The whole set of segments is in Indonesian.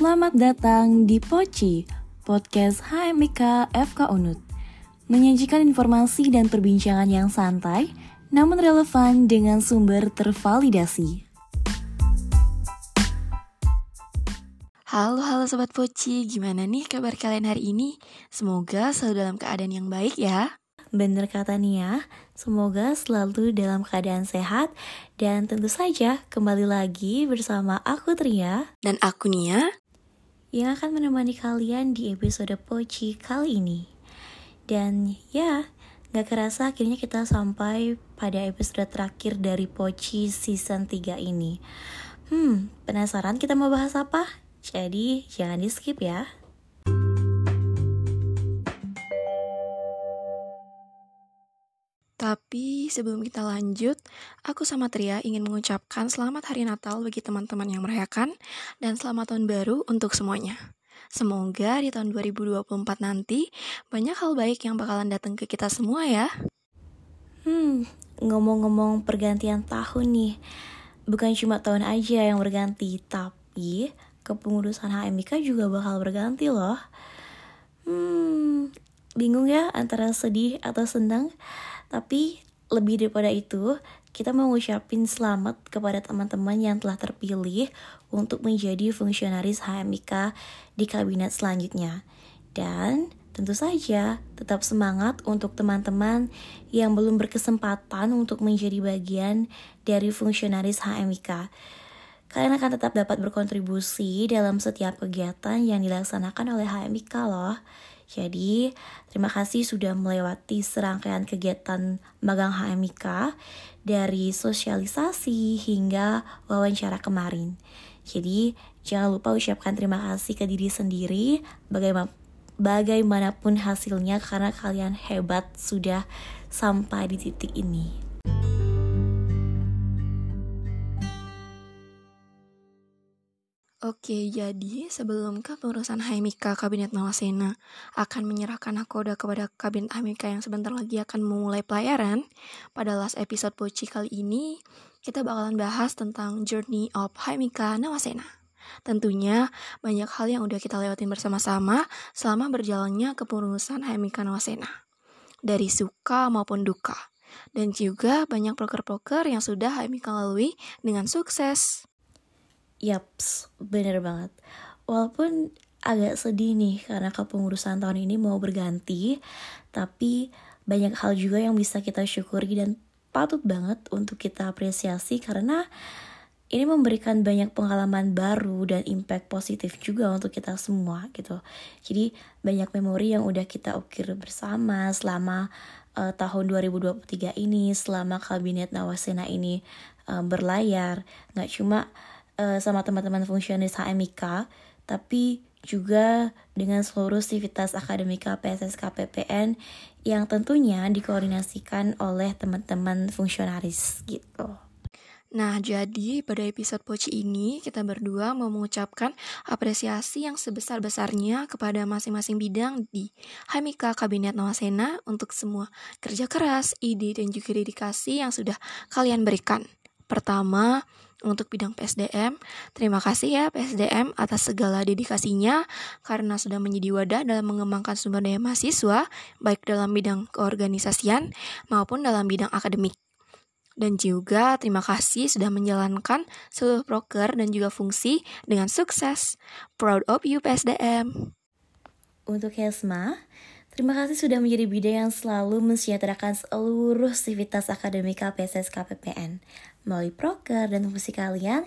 Selamat datang di Poci, podcast HMIK FK Unut. Menyajikan informasi dan perbincangan yang santai, namun relevan dengan sumber tervalidasi. Halo, halo Sobat Poci, gimana nih kabar kalian hari ini? Semoga selalu dalam keadaan yang baik ya. Bener kata Nia, semoga selalu dalam keadaan sehat dan tentu saja kembali lagi bersama aku Tria Dan aku Nia yang akan menemani kalian di episode Poci kali ini. Dan ya, gak kerasa akhirnya kita sampai pada episode terakhir dari Poci season 3 ini. Hmm, penasaran kita mau bahas apa? Jadi jangan di skip ya. Tapi sebelum kita lanjut, aku sama Tria ingin mengucapkan selamat hari Natal bagi teman-teman yang merayakan dan selamat tahun baru untuk semuanya. Semoga di tahun 2024 nanti banyak hal baik yang bakalan datang ke kita semua ya. Hmm, ngomong-ngomong pergantian tahun nih, bukan cuma tahun aja yang berganti, tapi kepengurusan HMIK juga bakal berganti loh. Hmm, bingung ya antara sedih atau senang? Tapi lebih daripada itu, kita mau ngucapin selamat kepada teman-teman yang telah terpilih untuk menjadi fungsionaris HMIK di kabinet selanjutnya. Dan tentu saja tetap semangat untuk teman-teman yang belum berkesempatan untuk menjadi bagian dari fungsionaris HMIK. Kalian akan tetap dapat berkontribusi dalam setiap kegiatan yang dilaksanakan oleh HMIK loh. Jadi, terima kasih sudah melewati serangkaian kegiatan magang HMIK dari sosialisasi hingga wawancara kemarin. Jadi, jangan lupa ucapkan terima kasih ke diri sendiri bagaimana bagaimanapun hasilnya karena kalian hebat sudah sampai di titik ini. Oke, jadi sebelum kepengurusan HMIK Kabinet Nawasena akan menyerahkan nakoda kepada Kabinet HMIK yang sebentar lagi akan memulai pelayaran, pada last episode Poci kali ini, kita bakalan bahas tentang Journey of HMIK Nawasena. Tentunya banyak hal yang udah kita lewatin bersama-sama selama berjalannya kepengurusan HMIK Nawasena. Dari suka maupun duka. Dan juga banyak proker-proker yang sudah HMIK lalui dengan sukses. Yaps, bener banget. Walaupun agak sedih nih karena kepengurusan tahun ini mau berganti, tapi banyak hal juga yang bisa kita syukuri dan patut banget untuk kita apresiasi karena ini memberikan banyak pengalaman baru dan impact positif juga untuk kita semua gitu. Jadi banyak memori yang udah kita ukir bersama selama uh, tahun 2023 ini, selama kabinet Nawasena ini uh, berlayar. Nggak cuma uh, sama teman-teman fungsionaris HMIK, tapi juga dengan seluruh sivitas akademika PSSK PPN yang tentunya dikoordinasikan oleh teman-teman fungsionaris gitu. Nah, jadi pada episode Poci ini kita berdua mau mengucapkan apresiasi yang sebesar-besarnya kepada masing-masing bidang di Hamika Kabinet Nawasena untuk semua kerja keras, ide, dan juga dedikasi yang sudah kalian berikan. Pertama, untuk bidang PSDM, terima kasih ya PSDM atas segala dedikasinya karena sudah menjadi wadah dalam mengembangkan sumber daya mahasiswa, baik dalam bidang keorganisasian maupun dalam bidang akademik. Dan juga terima kasih sudah menjalankan seluruh proker dan juga fungsi dengan sukses. Proud of you PSDM. Untuk Hesma, Terima kasih sudah menjadi bidang yang selalu mensejahterakan seluruh sivitas akademika PSS KPPN melalui proker dan fungsi kalian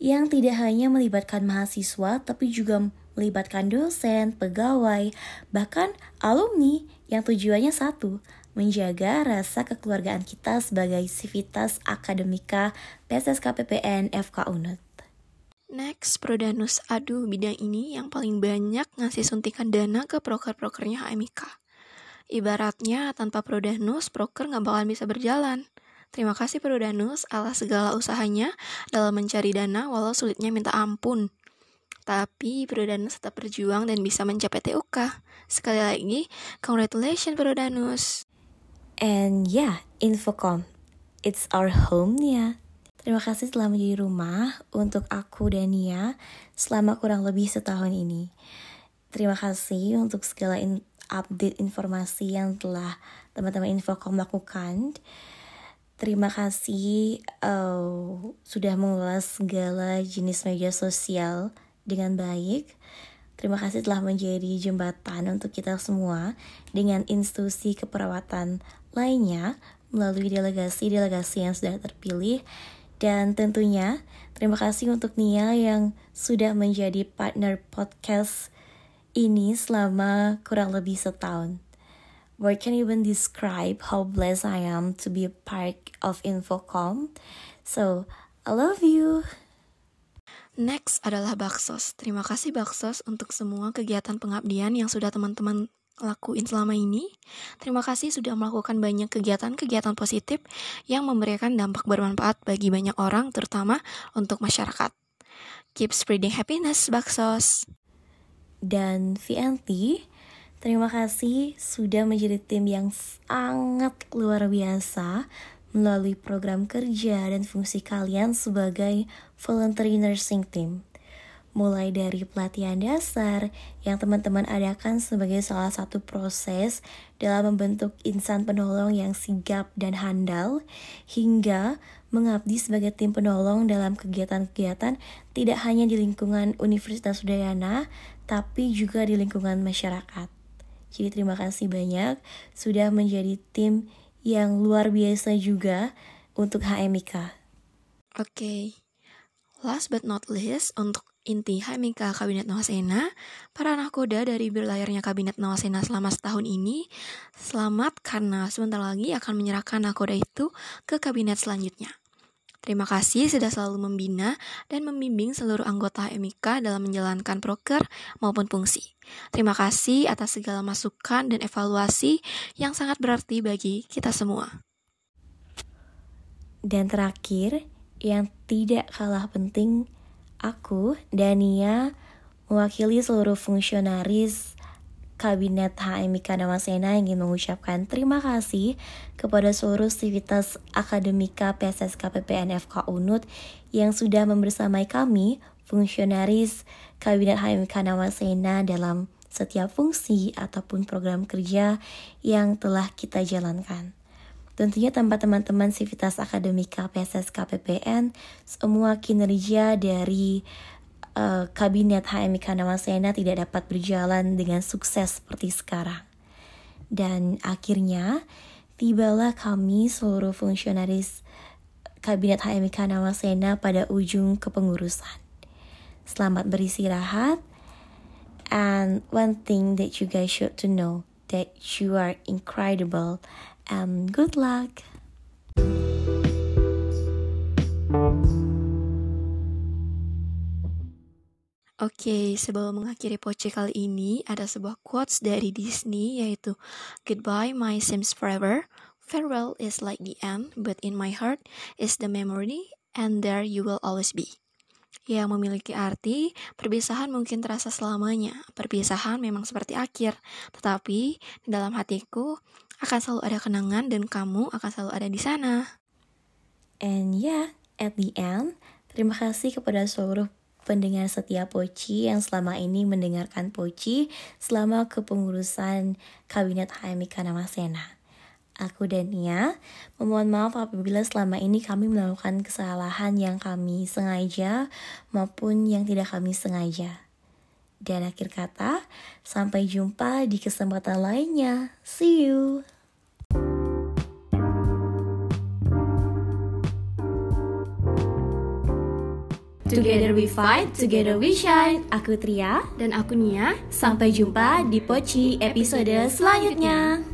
yang tidak hanya melibatkan mahasiswa tapi juga melibatkan dosen, pegawai, bahkan alumni yang tujuannya satu, menjaga rasa kekeluargaan kita sebagai sivitas akademika PSS KPPN FK UNUT. Next, Prodanus. Aduh, bidang ini yang paling banyak ngasih suntikan dana ke proker-prokernya HMIK. Ibaratnya, tanpa Prodanus, proker nggak bakalan bisa berjalan. Terima kasih Prodanus atas segala usahanya dalam mencari dana walau sulitnya minta ampun. Tapi Prodanus tetap berjuang dan bisa mencapai TUK. Sekali lagi, congratulations Prodanus. And yeah, Infocom, it's our home ya. Terima kasih telah menjadi rumah untuk aku dan Nia selama kurang lebih setahun ini. Terima kasih untuk segala in update informasi yang telah teman-teman Infocom lakukan. Terima kasih uh, sudah mengulas segala jenis media sosial dengan baik. Terima kasih telah menjadi jembatan untuk kita semua dengan institusi keperawatan lainnya melalui delegasi-delegasi yang sudah terpilih dan tentunya terima kasih untuk Nia yang sudah menjadi partner podcast ini selama kurang lebih setahun. Where can even describe how blessed I am to be a part of Infocom. So, I love you. Next adalah Baksos. Terima kasih Baksos untuk semua kegiatan pengabdian yang sudah teman-teman lakuin selama ini. Terima kasih sudah melakukan banyak kegiatan-kegiatan positif yang memberikan dampak bermanfaat bagi banyak orang, terutama untuk masyarakat. Keep spreading happiness, Baksos. Dan VNT, terima kasih sudah menjadi tim yang sangat luar biasa melalui program kerja dan fungsi kalian sebagai voluntary nursing team mulai dari pelatihan dasar yang teman-teman adakan sebagai salah satu proses dalam membentuk insan penolong yang sigap dan handal, hingga mengabdi sebagai tim penolong dalam kegiatan-kegiatan tidak hanya di lingkungan Universitas Udayana, tapi juga di lingkungan masyarakat. Jadi terima kasih banyak sudah menjadi tim yang luar biasa juga untuk HMIK. Oke, okay. last but not least, untuk Inti Hamika Kabinet Nawasena, para nahkoda dari berlayarnya Kabinet Nawasena selama setahun ini, selamat karena sebentar lagi akan menyerahkan nahkoda itu ke Kabinet selanjutnya. Terima kasih sudah selalu membina dan membimbing seluruh anggota HMIK dalam menjalankan proker maupun fungsi. Terima kasih atas segala masukan dan evaluasi yang sangat berarti bagi kita semua. Dan terakhir, yang tidak kalah penting, Aku, Dania, mewakili seluruh fungsionaris Kabinet HMIK Damasena ingin mengucapkan terima kasih kepada seluruh sivitas akademika PSSK PPNFK UNUT yang sudah membersamai kami, fungsionaris Kabinet HMIK Damasena dalam setiap fungsi ataupun program kerja yang telah kita jalankan. Tentunya tanpa teman-teman Sivitas Akademika PSS KPPN, semua kinerja dari uh, Kabinet HMIK Namasena tidak dapat berjalan dengan sukses seperti sekarang. Dan akhirnya, tibalah kami seluruh fungsionaris Kabinet HMIK Namasena pada ujung kepengurusan. Selamat beristirahat. And one thing that you guys should to know that you are incredible and good luck. Oke, okay, sebelum mengakhiri poce kali ini, ada sebuah quotes dari Disney yaitu Goodbye my Sims forever, farewell is like the end, but in my heart is the memory, and there you will always be. Yang memiliki arti, perpisahan mungkin terasa selamanya. Perpisahan memang seperti akhir, tetapi di dalam hatiku akan selalu ada kenangan dan kamu akan selalu ada di sana. And yeah, at the end, terima kasih kepada seluruh pendengar setia Poci yang selama ini mendengarkan Poci selama kepengurusan Kabinet HMI Namasena. Aku dan Nia memohon maaf apabila selama ini kami melakukan kesalahan yang kami sengaja maupun yang tidak kami sengaja. Dan akhir kata, sampai jumpa di kesempatan lainnya. See you! Together we fight, together we shine. Aku Tria dan aku Nia. Sampai jumpa di Poci episode selanjutnya.